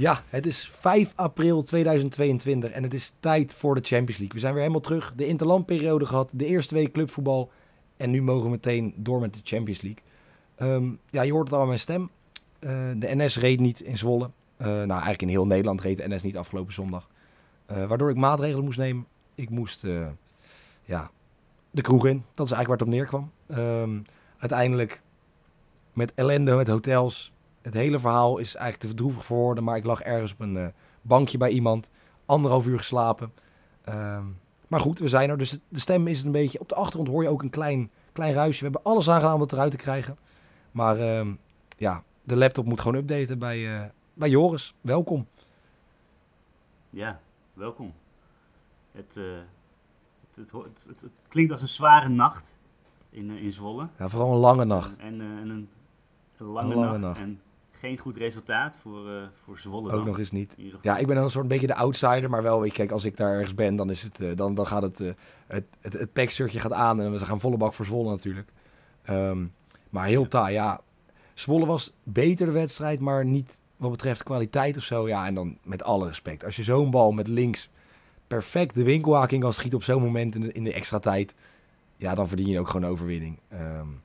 Ja, het is 5 april 2022 en het is tijd voor de Champions League. We zijn weer helemaal terug. De interlandperiode gehad, de eerste week clubvoetbal. En nu mogen we meteen door met de Champions League. Ehm, ja, je hoort het al aan mijn stem. Eh, de NS reed niet in Zwolle. Uh, nou, eigenlijk in heel Nederland reed de NS niet afgelopen zondag. Uh, waardoor ik maatregelen moest nemen. Ik moest ja, de kroeg in. Dat is eigenlijk waar het op neerkwam. Um, uiteindelijk met ellende, met hotels, het hele verhaal is eigenlijk te verdroevig voor woorden. Maar ik lag ergens op een uh, bankje bij iemand. Anderhalf uur geslapen. Um, maar goed, we zijn er. Dus de stem is een beetje... Op de achtergrond hoor je ook een klein, klein ruisje. We hebben alles aangedaan om het eruit te krijgen. Maar um, ja, de laptop moet gewoon updaten bij, uh, bij Joris. Welkom. Ja, welkom. Het, uh, het, het, het, klinkt als een zware nacht in, in Zwolle. Ja, vooral een lange nacht. En, en een, een lange, een lange nacht. nacht. En geen goed resultaat voor, uh, voor Zwolle. Ook nog eens niet. Ja, ik ben dan een soort beetje de outsider, maar wel, weet je, kijk, als ik daar ergens ben, dan, is het, uh, dan, dan gaat het, uh, het, het, het packshirtje gaat aan en we gaan volle bak voor Zwolle natuurlijk. Um, maar heel taai, ja. Zwolle was beter de wedstrijd, maar niet wat betreft kwaliteit of zo. Ja, en dan met alle respect. Als je zo'n bal met links perfect de winkelhaking kan schieten op zo'n moment in de, in de extra tijd, ja, dan verdien je ook gewoon overwinning. Um, en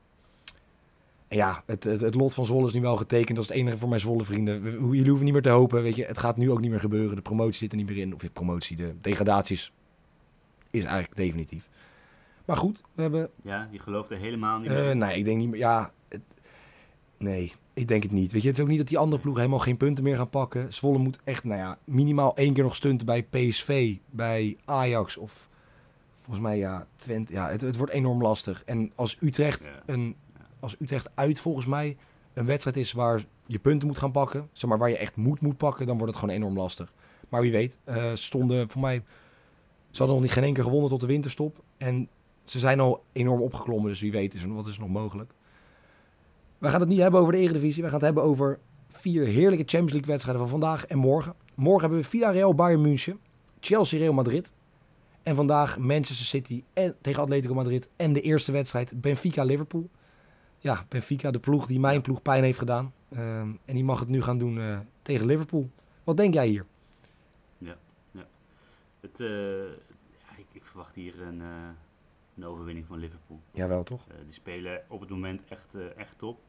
ja, het, het, het, lot van Zwolle is nu wel getekend. Dat is het enige voor mijn Zwolle vrienden. Jullie hoeven niet meer te hopen. Weet je, het gaat nu ook niet meer gebeuren. De promotie zit er niet meer in. Of de promotie, de degradaties is eigenlijk definitief. Maar goed, we hebben... Ja, je gelooft er helemaal niet meer uh, Nee, ik denk niet meer... Ja, het, nee, ik denk het niet. Weet je, het is ook niet dat die andere ploegen helemaal geen punten meer gaan pakken. Zwolle moet echt, nou ja, minimaal één keer nog stunten bij PSV, bij Ajax of... Volgens mij, ja, Twente. Ja, het, het wordt enorm lastig. En als Utrecht ja. een als Utrecht uit volgens mij een wedstrijd is waar je punten moet gaan pakken, zeg maar waar je echt moed moet pakken, dan wordt het gewoon enorm lastig. Maar wie weet, uh, stonden voor mij, ze hadden nog niet geen keer gewonnen tot de winterstop. En ze zijn al enorm opgeklommen, dus wie weet is, wat is nog mogelijk. We gaan het niet hebben over de Eredivisie, we gaan het hebben over vier heerlijke Champions League wedstrijden van vandaag en morgen. Morgen hebben we Villarreal, Bayern München, Chelsea, Real Madrid. En vandaag Manchester City en, tegen Atletico Madrid en de eerste wedstrijd Benfica, Liverpool ja, Benfica, de ploeg die mijn ploeg pijn heeft gedaan. Um, en die mag het nu gaan doen uh, tegen Liverpool. Wat denk jij hier? Ja, ja. Het, uh, ja ik, ik, verwacht hier een, uh, een, overwinning van Liverpool. Jawel, toch? die spelen op het moment echt, echt top.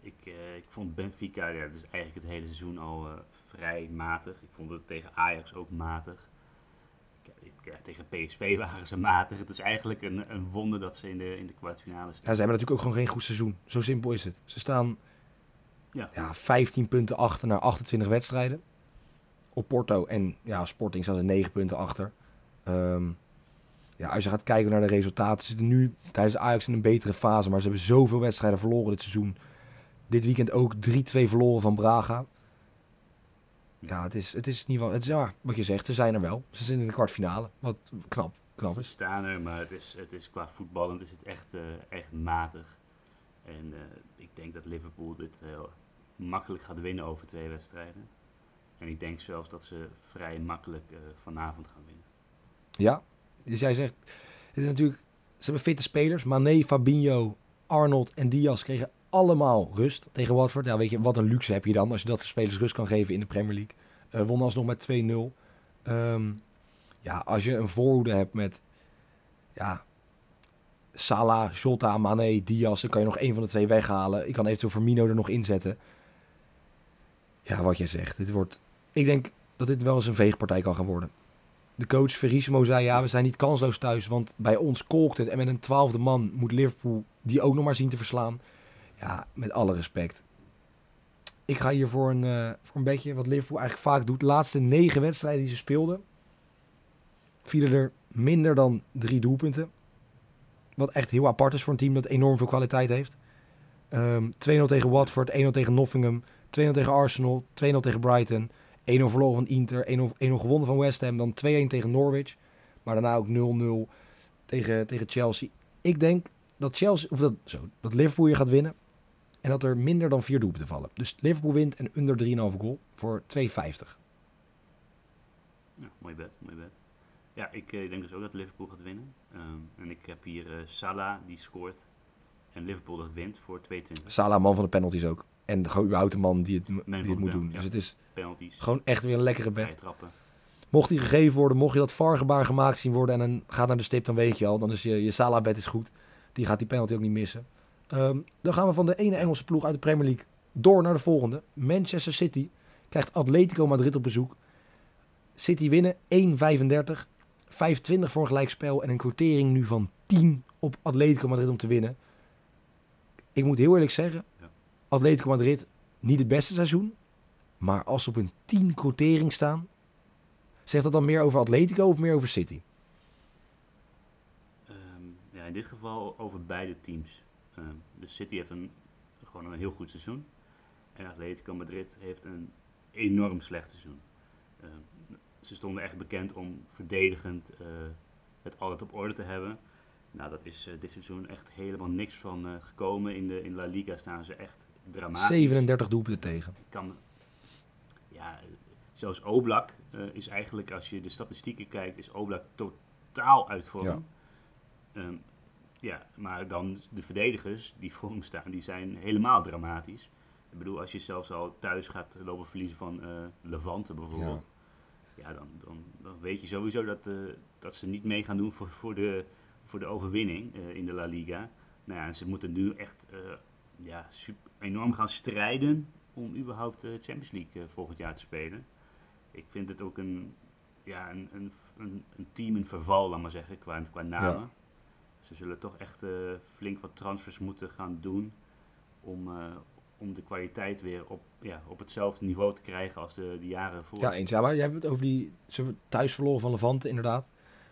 Ik, ik vond Benfica, ja, het is eigenlijk het hele seizoen al vrij matig. Ik vond het tegen Ajax ook matig tegen PSV waren ze matig. Het is eigenlijk een, een wonder dat ze in de, in de kwartfinale staan. Ja, ze hebben natuurlijk ook gewoon geen goed seizoen. Zo simpel is het. Ze staan ja. Ja, 15 punten achter naar 28 wedstrijden. Op Porto en ja, Sporting staan ze 9 punten achter. Um, ja, als je gaat kijken naar de resultaten, ze zitten nu tijdens Ajax in een betere fase. Maar ze hebben zoveel wedstrijden verloren dit seizoen. Dit weekend ook 3-2 verloren van Braga ja, het is, het is niet wel. Het is ja, wat je zegt, ze zijn er wel. Ze zitten in de kwartfinale. Wat knap, knap is. Ze staan er, maar het is, het is qua voetballend is het echt, uh, echt matig. En uh, ik denk dat Liverpool dit uh, makkelijk gaat winnen over twee wedstrijden. En ik denk zelfs dat ze vrij makkelijk vanavond gaan winnen. Ja, dus jij zegt, het is natuurlijk, ze hebben fitte spelers. Mané, Fabinho, Arnold en Diaz kregen allemaal rust tegen Watford. Ja, weet je, wat een luxe heb je dan als je dat de spelers rust kan geven in de Premier League. Uh, won alsnog met 2-0. Um, ehm, ja, als je een voorhoede hebt met ja, Salah, Jota, Mane, Diaz, dan kan je nog één van de twee weghalen. Ik kan eventueel Firmino er nog inzetten. Ja, wat je zegt. Dit wordt, ik denk dat dit wel eens een veegpartij kan gaan worden. De coach Verissimo zei, ja, we zijn niet kansloos thuis, want bij ons kolkt het. En met een twaalfde man moet Liverpool die ook nog maar zien te verslaan. Ja, met alle respect. Ik ga hier voor een, uh, voor een beetje wat Liverpool eigenlijk vaak doet. De laatste negen wedstrijden die ze speelden, vielen er minder dan drie doelpunten. Wat echt heel apart is voor een team dat enorm veel kwaliteit heeft. Um, ehm, 2-0 tegen Watford, 1-0 tegen Nottingham, 2-0 tegen Arsenal, 2-0 tegen Brighton, 1-0 verloren van Inter, 1-0 gewonnen van West Ham, dan 2-1 tegen Norwich. Maar daarna ook 0-0 tegen, tegen Chelsea. Ik denk dat Chelsea, of dat, zo, dat Liverpool hier gaat winnen. En dat er minder dan vier doelpunten vallen. Dus Liverpool wint en onder 3,5 goal voor 2,50. Ja, mooi bed, mooi bed. Ja, ik uh, denk dus ook dat Liverpool gaat winnen. Um, en ik heb hier uh, Salah die scoort. En Liverpool dat wint voor 2,20. Salah, man van de penalties ook. En gewoon überhaupt de man die het, die het moet doen. ja. Dus het is Penalties, gewoon echt weer een lekkere bed. Mocht die gegeven worden, mocht je dat VAR-gebaar gemaakt zien worden en dan gaat naar de stip, dan weet je al. Dan is je, je Salah-bed is goed. Die gaat die penalty ook niet missen. Ehm, dan gaan we van de ene Engelse ploeg uit de Premier League door naar de volgende. Manchester City krijgt Atletico Madrid op bezoek. City winnen 1,35. 5,20 voor een gelijkspel en een quotering nu van 10 op Atletico Madrid om te winnen. Ik moet heel eerlijk zeggen. Atletico Madrid niet het beste seizoen. Maar als ze op een 10 quotering staan, zegt dat dan meer over Atletico of meer over City? Ehm, ja, in dit geval over beide teams. Ehm, dus City heeft een, gewoon een heel goed seizoen. En Atletico Madrid heeft een enorm slecht seizoen. Ehm, ze stonden echt bekend om verdedigend eh, het altijd op orde te hebben. Nou, dat is eh, dit seizoen echt helemaal niks van eh, gekomen. In de in La Liga staan ze echt dramatisch. 37 doelpunten tegen. Kan, ja, zelfs Oblak is eigenlijk, als je de statistieken kijkt, is Oblak totaal uit vorm. Ja. Ehm, ja, maar dan de verdedigers die voor hem staan, die zijn helemaal dramatisch. Ik bedoel, als je zelfs al thuis gaat lopen verliezen van eh, Levante bijvoorbeeld. Ja, dan, dan, dan weet je sowieso dat, eh, dat ze niet mee gaan doen voor, voor, de, voor de overwinning eh, in de La Liga. Nou ja, en ze moeten nu echt ja, super, enorm gaan strijden om überhaupt de Champions League volgend jaar te spelen. Ik vind het ook een, ja, een, een, een, een team in verval, laat maar zeggen, qua, qua namen. Ja. Ze zullen toch echt eh, flink wat transfers moeten gaan doen om, eh, om de kwaliteit weer op, ja, op hetzelfde niveau te krijgen als de, de jaren voor. Ja, eens. Maar jij hebt het over die ze thuis verloren van Levante, inderdaad.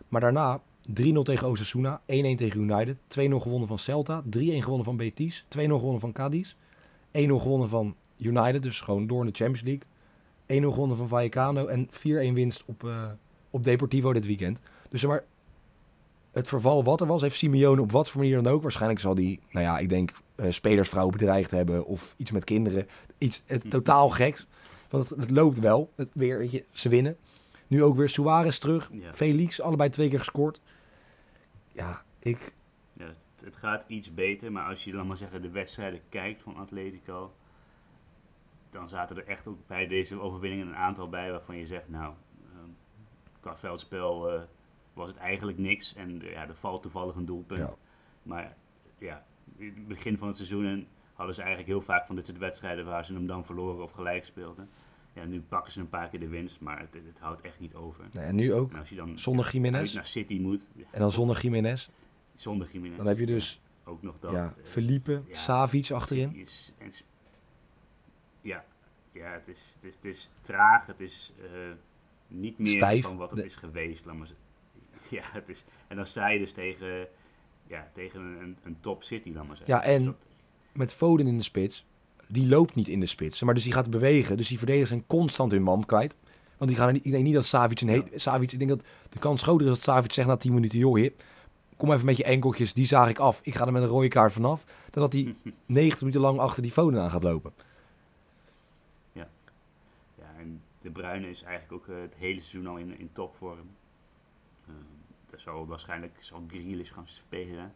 Maar daarna 3-0 tegen Osasuna, 1-1 tegen United, 2-0 gewonnen van Celta, 3-1 gewonnen van Betis, 2-0 gewonnen van Cadiz, 1-0 gewonnen van United, dus gewoon door in de Champions League. 1-0 gewonnen van Vallecano en 4-1 winst op, eh, op Deportivo dit weekend. Dus maar, het verval wat er was, heeft Simeone op wat voor manier dan ook. Waarschijnlijk zal die, nou ja, ik denk eh spelersvrouw bedreigd hebben of iets met kinderen. Iets het, Mhm. totaal geks. Want het, het loopt wel. Het, weer, weet je, ze winnen. Nu ook weer Suarez terug. Ja. Felix, allebei twee keer gescoord. Ja, ik... Ja, het, het gaat iets beter, maar als je dan maar zeggen de wedstrijden kijkt van Atletico, dan zaten er echt ook bij deze overwinningen een aantal bij waarvan je zegt, nou, ehm, qua veldspel eh, was het eigenlijk niks en eh, ja, er valt toevallig een doelpunt. Ja. Maar ja, in het begin van het seizoen en hadden ze eigenlijk heel vaak van dit soort wedstrijden waar ze hem dan verloren of gelijk speelden. Ja, nu pakken ze een paar keer de winst, maar het, het houdt echt niet over. Nou, en nu ook En als je dan zonder Jiménez. naar City moet, En dan zonder Jiménez. zonder Jiménez. Dan heb je dus ook nog dat. ja, eh, Felipe, ja, Savic achterin. Is, ja, ja het, is, het, is, het is traag. Het is eh, niet meer Stijf. van wat het De- is geweest. Laat maar. Ja, het is, en dan sta je dus tegen, ja, tegen een, een, top City, laat maar zeggen. Ja, en- Dus Met Foden in de spits. Die loopt niet in de spits. Maar dus die gaat bewegen. Dus die verdedigers zijn constant hun man kwijt. Want die gaan er niet, ik denk niet dat Savic een Savic, ik denk dat de kans groter is dat Savic zegt na 10 minuten, joh, hip, kom even met je enkeltjes, die zaag ik af. Ik ga er met een rode kaart vanaf. Dan dat hij 90 minuten lang achter die Foden aan gaat lopen. Ja, en De Bruyne is eigenlijk ook eh, het hele seizoen al in, in topvorm. Uh, zal waarschijnlijk zal Grealish gaan spelen.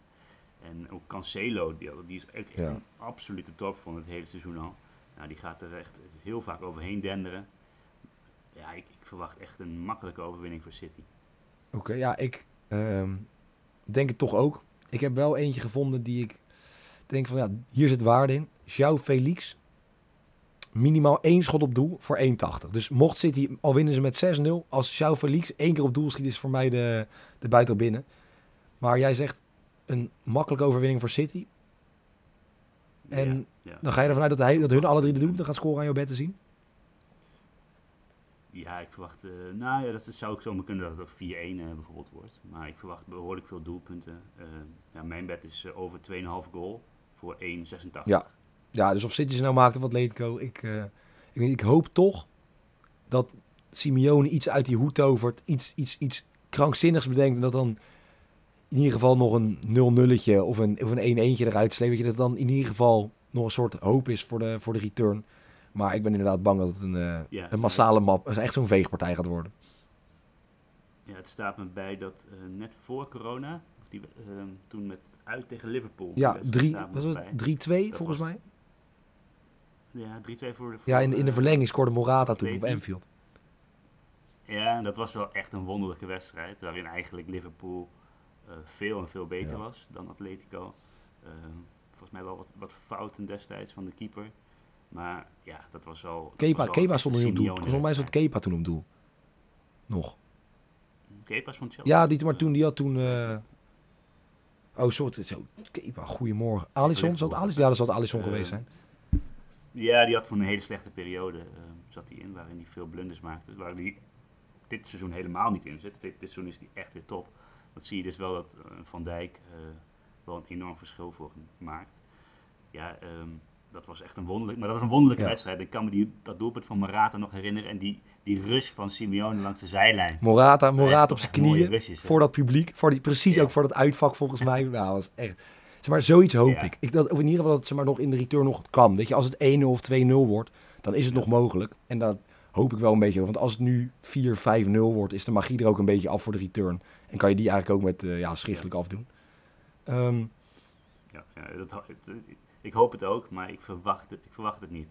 En ook Cancelo, die, die is echt Ja. een absolute topvorm het hele seizoen al. Nou, die gaat er echt heel vaak overheen denderen. Ja, ik, ik verwacht echt een makkelijke overwinning voor City. Oké, ja, ik ehm, denk het toch ook. Ik heb wel eentje gevonden die ik denk van, ja, hier zit waarde in. João Felix, minimaal één schot op doel voor 1,80. Dus mocht City, al winnen ze met 6-0, als João Felix één keer op doel schiet, is voor mij de, de buiten binnen. Maar jij zegt een makkelijke overwinning voor City. En dan ga je ervan uit dat, hij, dat hun alle drie de doelpunten gaan scoren aan jouw bed te zien? Ja, ik verwacht, eh, nou ja, dat zou ook zomaar kunnen dat het ook 4-1 eh, bijvoorbeeld wordt. Maar ik verwacht behoorlijk veel doelpunten. Eh, ja, mijn bet is over 2,5 goal voor 1,86. Ja. Ja, dus of City ze nou maakt of Atletico, ik, eh, ik, ik hoop toch dat Simeone iets uit die hoed tovert, iets, iets, iets krankzinnigs bedenkt en dat dan in ieder geval nog een 0-nulletje of een, of een 1-1'tje eruit sleept. Dat dan in ieder geval nog een soort hoop is voor de, voor de return. Maar ik ben inderdaad bang dat het een, Ja, een massale map, echt zo'n veegpartij gaat worden. Ja, het staat me bij dat eh, net voor corona, die, eh, toen met uit tegen Liverpool. Ja, wedstrijd drie, staat me was bij. het 3-2 Dat volgens was- mij? Ja, 3-2 voor de... Ja, in, in de eh, verlenging scoorde Morata toen op. Anfield. Ja, dat was wel echt een wonderlijke wedstrijd. Waarin eigenlijk Liverpool eh, veel en veel beter Ja. was dan Atletico. Ehm, volgens mij wel wat, wat fouten destijds van de keeper. Maar ja, dat was dat Kepa, was Kepa stond er niet op doel. Volgens mij wedstrijd. Kepa toen op doel. Nog. Kepa van Chelsea. Ja, die, maar toen, die had toen... eh, Oh, soort, zo, Kepa, goedemorgen. Alisson, zal het Alisson? Ja, dat zal Alisson Eh, geweest zijn. Ja, die had voor een hele slechte periode ehm, zat hij in, waarin hij veel blunders maakte. Waar hij dit seizoen helemaal niet in zit. Dit, dit seizoen is hij echt weer top. Dat zie je dus wel dat eh, Van Dijk eh, wel een enorm verschil voor hem maakt. Ja, ehm, dat was echt een wonderlijk, maar dat was een wonderlijke Ja. wedstrijd. Ik kan me die, dat doelpunt van Morata nog herinneren en die, die rush van Simeone langs de zijlijn. Morata, Morata op zijn knieën. rushes. Voor dat publiek. Voor die, precies Ja. ook voor dat uitvak volgens mij. Nou, was echt... Zeg maar, zoiets hoop Ja. ik. ik dat, of in ieder geval dat het zeg maar, nog in de return nog kan. Weet je, als het 1-0 of 2-0 wordt, dan is het nog mogelijk. En dat hoop ik wel een beetje. Want als het nu 4-5-0 wordt, is de magie er ook een beetje af voor de return. En kan je die eigenlijk ook met eh, ja, schriftelijk afdoen. Ehm, Ja, ja, dat, het- ik hoop het ook, maar ik verwacht het, ik verwacht het niet.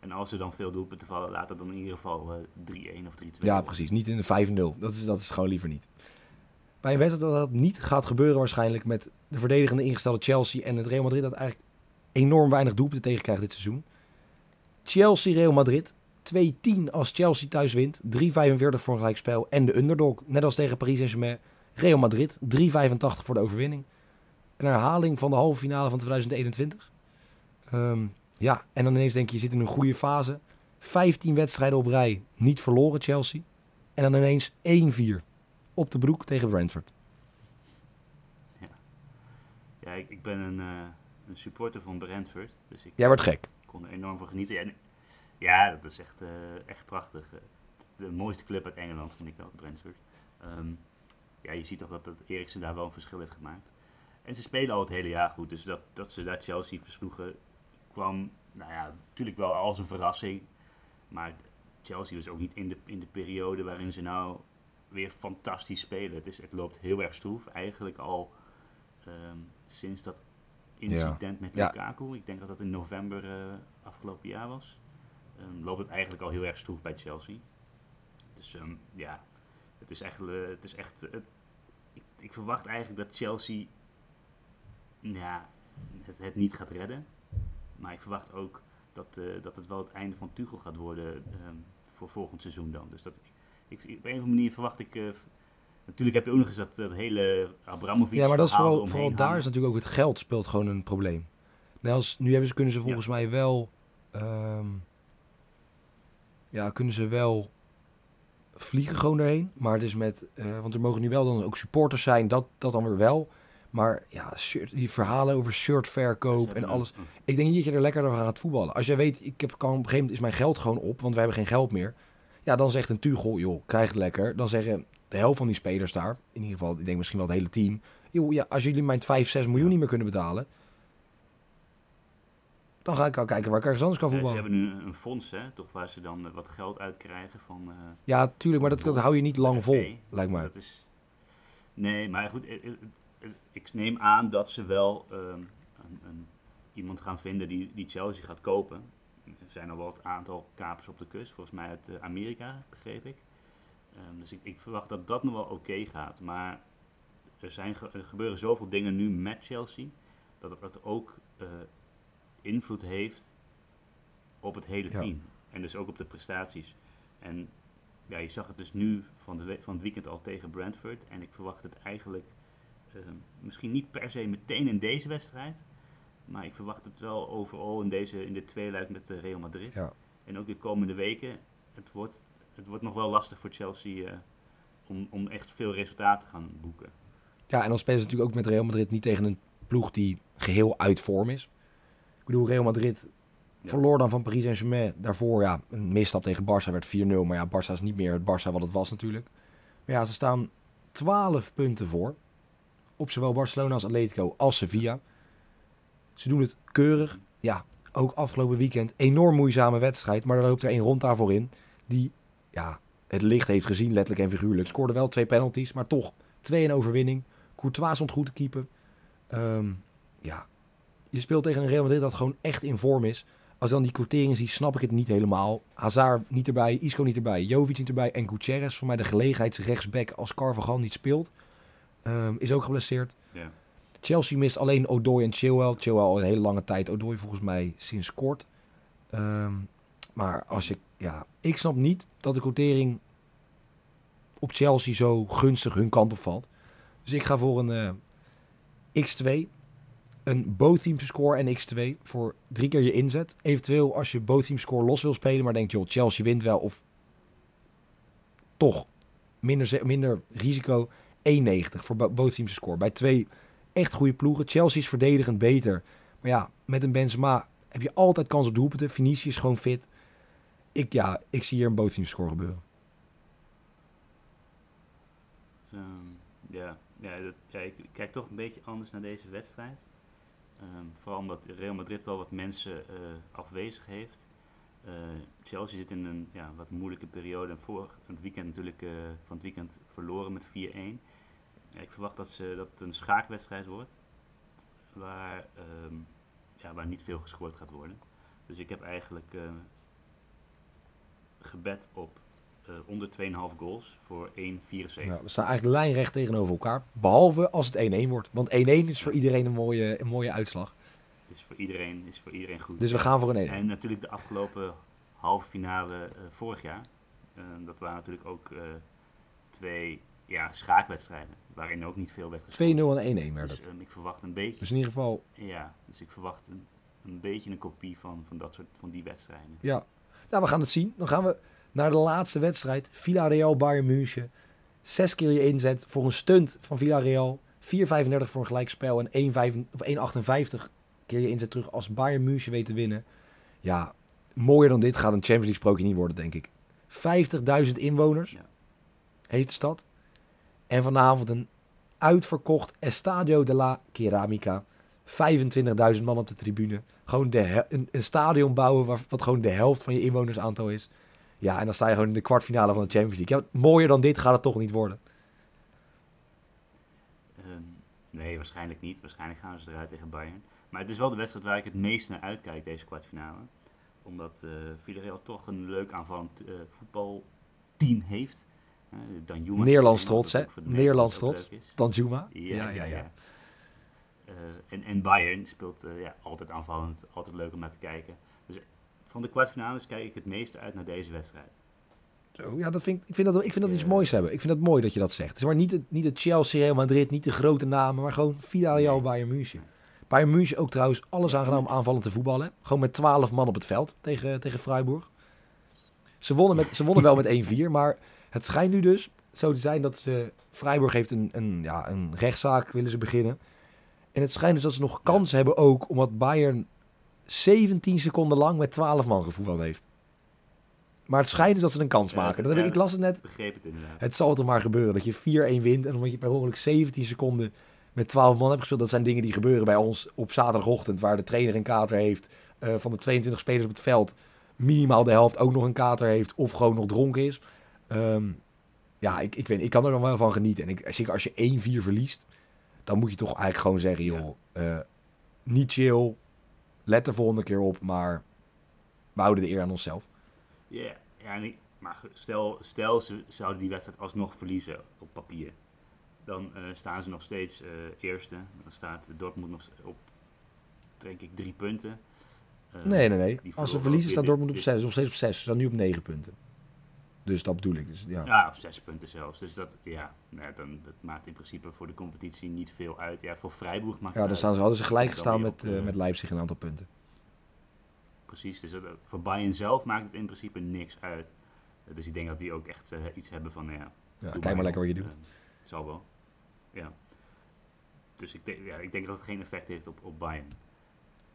En als er dan veel doelpunten vallen, laat het dan in ieder geval eh 3-1 of 3-2 ja, precies. Niet in de 5-0. Dat is, dat is gewoon liever niet. Bij een wedstrijd dat dat niet gaat gebeuren waarschijnlijk met de verdedigende ingestelde Chelsea en het Real Madrid dat eigenlijk enorm weinig doelpunten tegenkrijgt dit seizoen. Chelsea-Real Madrid. 2-10 als Chelsea thuis wint. 3-45 voor een gelijkspel. En de underdog, net als tegen Paris Saint-Germain. Real Madrid, 3,85 voor de overwinning. Een herhaling van de halve finale van 2021. Ehm, ja, en dan ineens denk je, je zit in een goede fase. 15 wedstrijden op rij, niet verloren Chelsea. En dan ineens 1-4 op de broek tegen Brentford. Ja, ik, ik ben een, eh, een supporter van Brentford, dus ik Jij wordt gek. kon er enorm van genieten. En, ja, dat is echt, eh, echt prachtig. Eh, De mooiste club uit Engeland vind ik wel, Brentford. Ehm, ja, je ziet toch dat, dat Eriksen daar wel een verschil heeft gemaakt. En ze spelen al het hele jaar goed, dus dat, dat ze daar Chelsea versloegen kwam, nou ja, natuurlijk wel als een verrassing. Maar Chelsea was ook niet in de, in de periode waarin ze nou weer fantastisch spelen. Het, is, het loopt heel erg stroef, eigenlijk al ehm, sinds dat incident met Ja. Lukaku. Ik denk dat dat in november eh, afgelopen jaar was. Ehm, loopt het eigenlijk al heel erg stroef bij Chelsea. Dus ehm, ja, het is echt, eh, het is echt eh, ik, ik verwacht eigenlijk dat Chelsea ja, het, het niet gaat redden. Maar ik verwacht ook dat, dat het wel het einde van Tuchel gaat worden voor volgend seizoen dan. Dus dat, ik, ik- op een of andere manier verwacht ik... eh, natuurlijk heb je ook nog eens dat, dat hele Abramovic Ja, maar dat is vooral, vooral daar is natuurlijk ook het geld speelt gewoon een probleem. Net als, nu hebben ze, kunnen ze volgens mij wel... ehm, ja, kunnen ze wel vliegen gewoon erheen. Maar het is met... eh, want er mogen nu wel dan ook supporters zijn. Dat, dat dan weer wel. Maar ja, shirt, die verhalen over shirtverkoop en alles. een- Ik denk niet dat je er lekker door gaat voetballen. Als jij weet, ik heb, kan, op een gegeven moment is mijn geld gewoon op, want we hebben geen geld meer. Ja, dan zegt een Tuchel, joh, krijg het lekker. Dan zeggen de helft van die spelers daar, in ieder geval, ik denk misschien wel het hele team. Joh, ja, als jullie mijn 5, 6 miljoen niet meer kunnen betalen, dan ga ik al kijken waar ik ergens anders kan Ja, ze voetballen. hebben nu een fonds, hè, toch, waar ze dan eh, wat geld uitkrijgen van... eh, Ja, tuurlijk, maar dat, dat hou je niet lang vol, lijkt mij. Dat is... Nee, maar goed, eh, ik neem aan dat ze wel ehm, een, een, iemand gaan vinden die, die Chelsea gaat kopen. Er zijn al wel het aantal kapers op de kust, volgens mij uit eh, Amerika, begreep ik. Ehm, dus ik, ik verwacht dat dat nog wel oké gaat. Maar er, zijn, ge- er gebeuren zoveel dingen nu met Chelsea, dat het, dat ook eh, invloed heeft op het hele Ja. team. En dus ook op de prestaties. En ja, je zag het dus nu van, de van het weekend al tegen Brentford. En ik verwacht het eigenlijk eh, misschien niet per se meteen in deze wedstrijd. Maar ik verwacht het wel overal in, deze, in de tweeluik met eh, Real Madrid. Ja. En ook de komende weken. Het wordt, het wordt nog wel lastig voor Chelsea eh, om, om echt veel resultaten te gaan boeken. Ja, en dan spelen ze natuurlijk ook met Real Madrid niet tegen een ploeg die geheel uit vorm is. Ik bedoel, Real Madrid Ja. verloor dan van Paris Saint-Germain. Daarvoor, ja, een misstap tegen Barça werd 4-0. Maar ja, Barça is niet meer het Barça wat het was natuurlijk. Maar ja, ze staan 12 punten voor. Op zowel Barcelona als Atletico als Sevilla. Ze doen het keurig. Ja, ook afgelopen weekend. Enorm moeizame wedstrijd. Maar er loopt er één rond daarvoor in. Die, ja, het licht heeft gezien, letterlijk en figuurlijk. Scoorde wel twee penalties, maar toch 2 in overwinning. Courtois stond goed te keeper. Ehm, ja, je speelt tegen een Real Madrid dat gewoon echt in vorm is. als dan die quoteringen zie, snap ik het niet helemaal. Hazard niet erbij, Isco niet erbij, Jovic niet erbij en Gutierrez. Voor mij de gelegenheidsrechtsback als Carvajal niet speelt. Ehm, is ook geblesseerd. Ja. Chelsea mist alleen Odoi en Chilwell. Chilwell al een hele lange tijd. Odoi volgens mij sinds kort. Ehm, maar als je, ja, ik snap niet dat de quotering op Chelsea zo gunstig hun kant op valt. Dus ik ga voor een eh, x2. Een both teams score en x2 voor drie keer je inzet. Eventueel als je both teams score los wil spelen, maar denkt joh, Chelsea wint wel of toch minder, minder risico 1,90 voor bo- both teams score. Bij twee echt goede ploegen. Chelsea is verdedigend beter. Maar ja, met een Benzema heb je altijd kans op doelpunten. Vinicius is gewoon fit. Ik, ja, ik zie hier een both teams score gebeuren. Ehm, ja, ja, ik kijk toch een beetje anders naar deze wedstrijd. Ehm, vooral omdat Real Madrid wel wat mensen eh, afwezig heeft. Eh, Chelsea zit in een ja, wat moeilijke periode. En voor het weekend natuurlijk eh, van het weekend verloren met 4-1. Ja, ik verwacht dat, ze, dat het een schaakwedstrijd wordt. Waar, ehm, ja, waar niet veel gescoord gaat worden. Dus ik heb eigenlijk eh, gebed op eh, onder 2,5 goals voor 1,74. Ja, we staan eigenlijk lijnrecht tegenover elkaar. Behalve als het 1-1 wordt. Want 1-1 is voor iedereen een mooie, een mooie uitslag. Is voor iedereen, is voor iedereen goed. Dus we gaan voor een 1-1. En natuurlijk de afgelopen halve finale eh, vorig jaar. Eh, dat waren natuurlijk ook twee ja, schaakwedstrijden. Waarin ook niet veel werd 2-0 gescoord. en 1-1 werd Dus het. ehm, ik verwacht een beetje, Dus in ieder geval, ja, dus ik verwacht een, een beetje een kopie van, van dat soort van die wedstrijden. ja. Nou, we gaan het zien. Dan gaan we naar de laatste wedstrijd. Villarreal Bayern München. Zes keer je inzet voor een stunt van Villarreal. 4,35 voor een gelijkspel. En 1,5 of 1,58 keer je inzet terug als Bayern München weet te winnen. Ja, mooier dan dit gaat een Champions League sprookje niet worden, denk ik. 50.000 inwoners Ja. heeft de stad. En vanavond een uitverkocht Estadio de la Ceramica. 25.000 man op de tribune. Gewoon de een, stadion bouwen waar, wat gewoon de helft van je inwonersaantal is. Ja, en dan sta je gewoon in de kwartfinale van de Champions League. Ja, mooier dan dit gaat het toch niet worden. Ehm, nee, waarschijnlijk niet. Waarschijnlijk gaan ze eruit tegen Bayern. Maar het is wel de wedstrijd waar ik het meest naar uitkijk, deze kwartfinale. Omdat eh Villarreal toch een leuk aanvallend eh, voetbalteam heeft. Eh Danjuma Nederlands is iemand trots, hè? Nederlands trots. is. Danjuma. Ja, ja, ja. Eh, en, en Bayern speelt eh, ja, altijd aanvallend, altijd leuk om naar te kijken. Dus van de kwartfinales kijk ik het meeste uit naar deze wedstrijd. Zo, ja, dat vind ik, ik vind dat, ik vind dat iets moois hebben. Ik vind het mooi dat je dat zegt. Het is maar niet het, niet het Chelsea, Real Madrid, niet de grote namen, maar gewoon Villarreal, Nee. Bayern München. Bayern München ook trouwens alles aan gedaan om aanvallend te voetballen. Gewoon met 12 man op het veld tegen, tegen Freiburg. Ze wonnen, met, ze wonnen wel met 1-4, maar het schijnt nu dus zo te zijn dat ze... Freiburg heeft een, een, ja, een rechtszaak, willen ze beginnen. En het schijnt dus dat ze nog kans hebben ook, omdat Bayern 17 seconden lang met 12 man gevoetbald heeft. Maar het schijnt dus dat ze een kans maken. Dat heb ik, las het net. Begreep het inderdaad. Het zal toch maar gebeuren dat je 4-1 wint en omdat je per ongeluk 17 seconden met 12 man hebt gespeeld. Dat zijn dingen die gebeuren bij ons op zaterdagochtend, waar de trainer een kater heeft. eh, van de 22 spelers op het veld minimaal de helft ook nog een kater heeft of gewoon nog dronken is. Ehm, ja, ik, ik, weet, ik kan er dan wel van genieten. En ik, zeker als je 1-4 verliest, dan moet je toch eigenlijk gewoon zeggen, joh, eh, niet chill, let de volgende keer op, maar we houden de eer aan onszelf. Ja, ja en ik- maar stel, stel ze zouden die wedstrijd alsnog verliezen op papier. Dan eh, staan ze nog steeds eh, eerste. Dan staat Dortmund nog op, denk ik, drie punten. Nee, nee, nee. Als ze verliezen staat Dortmund op 6, nog steeds op 6. Ze staan nu op 9 punten. Dus dat bedoel ik. Dus, ja. Ja, of zes punten zelfs. Dus dat, ja, nou, dan, dat maakt in principe voor de competitie niet veel uit. Ja, voor Freiburg maakt Ja, dan staan ze, hadden ze gelijk gestaan met, eh, eh, met Leipzig een aantal punten. Precies, dus dat, voor Bayern zelf maakt het in principe niks uit. Dus ik denk dat die ook echt eh, iets hebben van, ja, Ja, kijk maar lekker wat je doet. Het zal wel. Ja. Dus ik denk, ja, ik denk dat het geen effect heeft op, op Bayern.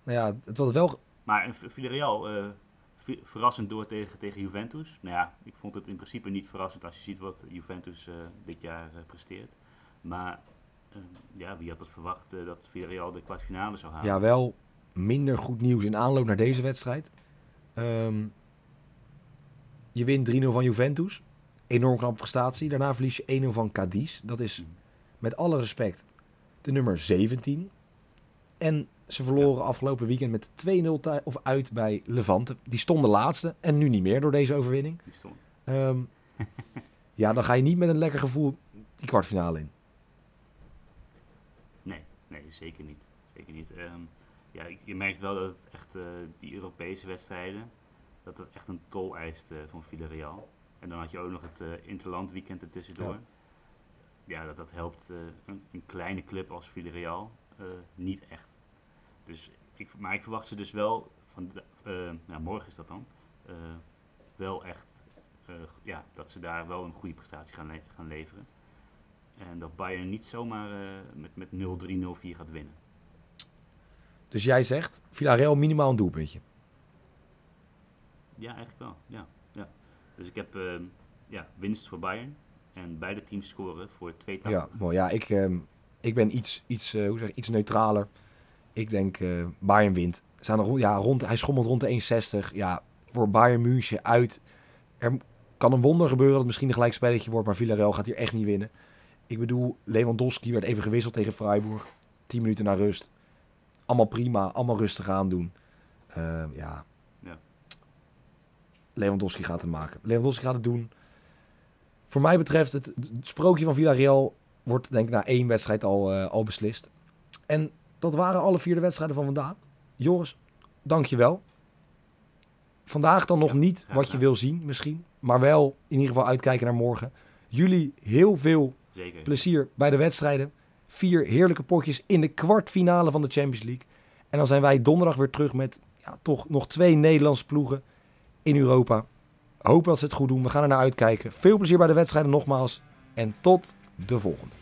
Nou ja, het was wel... Maar Villarreal, vi- verrassend door tegen, tegen Juventus. Nou ja, ik vond het in principe niet verrassend als je ziet wat Juventus eh, dit jaar eh, presteert. Maar eh, ja, wie had het verwacht eh, dat Villarreal de kwartfinale zou halen? Ja, wel minder goed nieuws in aanloop naar deze wedstrijd. Ehm, je wint 3-0 van Juventus. Enorm knappe prestatie. Daarna verlies je 1-0 van Cadiz. Dat is Mhm. met alle respect de nummer 17. En Ze verloren afgelopen weekend met 2-0 thu- of uit bij Levante. Die stonden laatste en nu niet meer door deze overwinning. Ehm, ja, dan ga je niet met een lekker gevoel die kwartfinale in. Nee, nee, zeker niet. Zeker niet. Ehm, ja, je merkt wel dat het echt, eh, die Europese wedstrijden, dat het echt een tol eist eh, van Villarreal. En dan had je ook nog het eh Interland weekend ertussendoor. Ja. Ja, dat, dat helpt een, een kleine club als Villarreal niet echt. Dus ik, maar ik verwacht ze dus wel, van, eh, nou, morgen is dat dan, eh, wel echt, eh, ja, dat ze daar wel een goede prestatie gaan, le- gaan leveren. En dat Bayern niet zomaar met, met 0-3, 0-4 gaat winnen. Dus jij zegt, Villarreal minimaal een doelpuntje. Ja, eigenlijk wel. Ja, ja. Dus ik heb ja, winst voor Bayern. En beide teams scoren voor 2,80. Ja, mooi. Ja, ik, ehm, ik ben iets, iets, hoe zeg, ik, iets neutraler. Ik denk eh Bayern wint. Staan er, ja, rond, hij schommelt rond de 1,60. Ja, voor Bayern München uit. Er kan een wonder gebeuren dat het misschien een gelijkspelletje wordt. Maar Villarreal gaat hier echt niet winnen. Ik bedoel, Lewandowski werd even gewisseld tegen Freiburg. 10 minuten na rust. Allemaal prima. Allemaal rustig aandoen. Ehm, ja. Ja. Lewandowski gaat het maken. Lewandowski gaat het doen. Voor mij betreft, het, het sprookje van Villarreal wordt denk ik na één wedstrijd al, eh, al beslist. En dat waren alle vier de wedstrijden van vandaag. Joris, dank je wel. Vandaag dan nog Ja, niet wat je wil zien misschien. Maar wel in ieder geval uitkijken naar morgen. Jullie heel veel Zeker. plezier bij de wedstrijden. Vier heerlijke potjes in de kwartfinale van de Champions League. En dan zijn wij donderdag weer terug met ja, toch nog twee Nederlandse ploegen in Europa. Hopen dat ze het goed doen. We gaan er naar uitkijken. Veel plezier bij de wedstrijden nogmaals. En tot de volgende.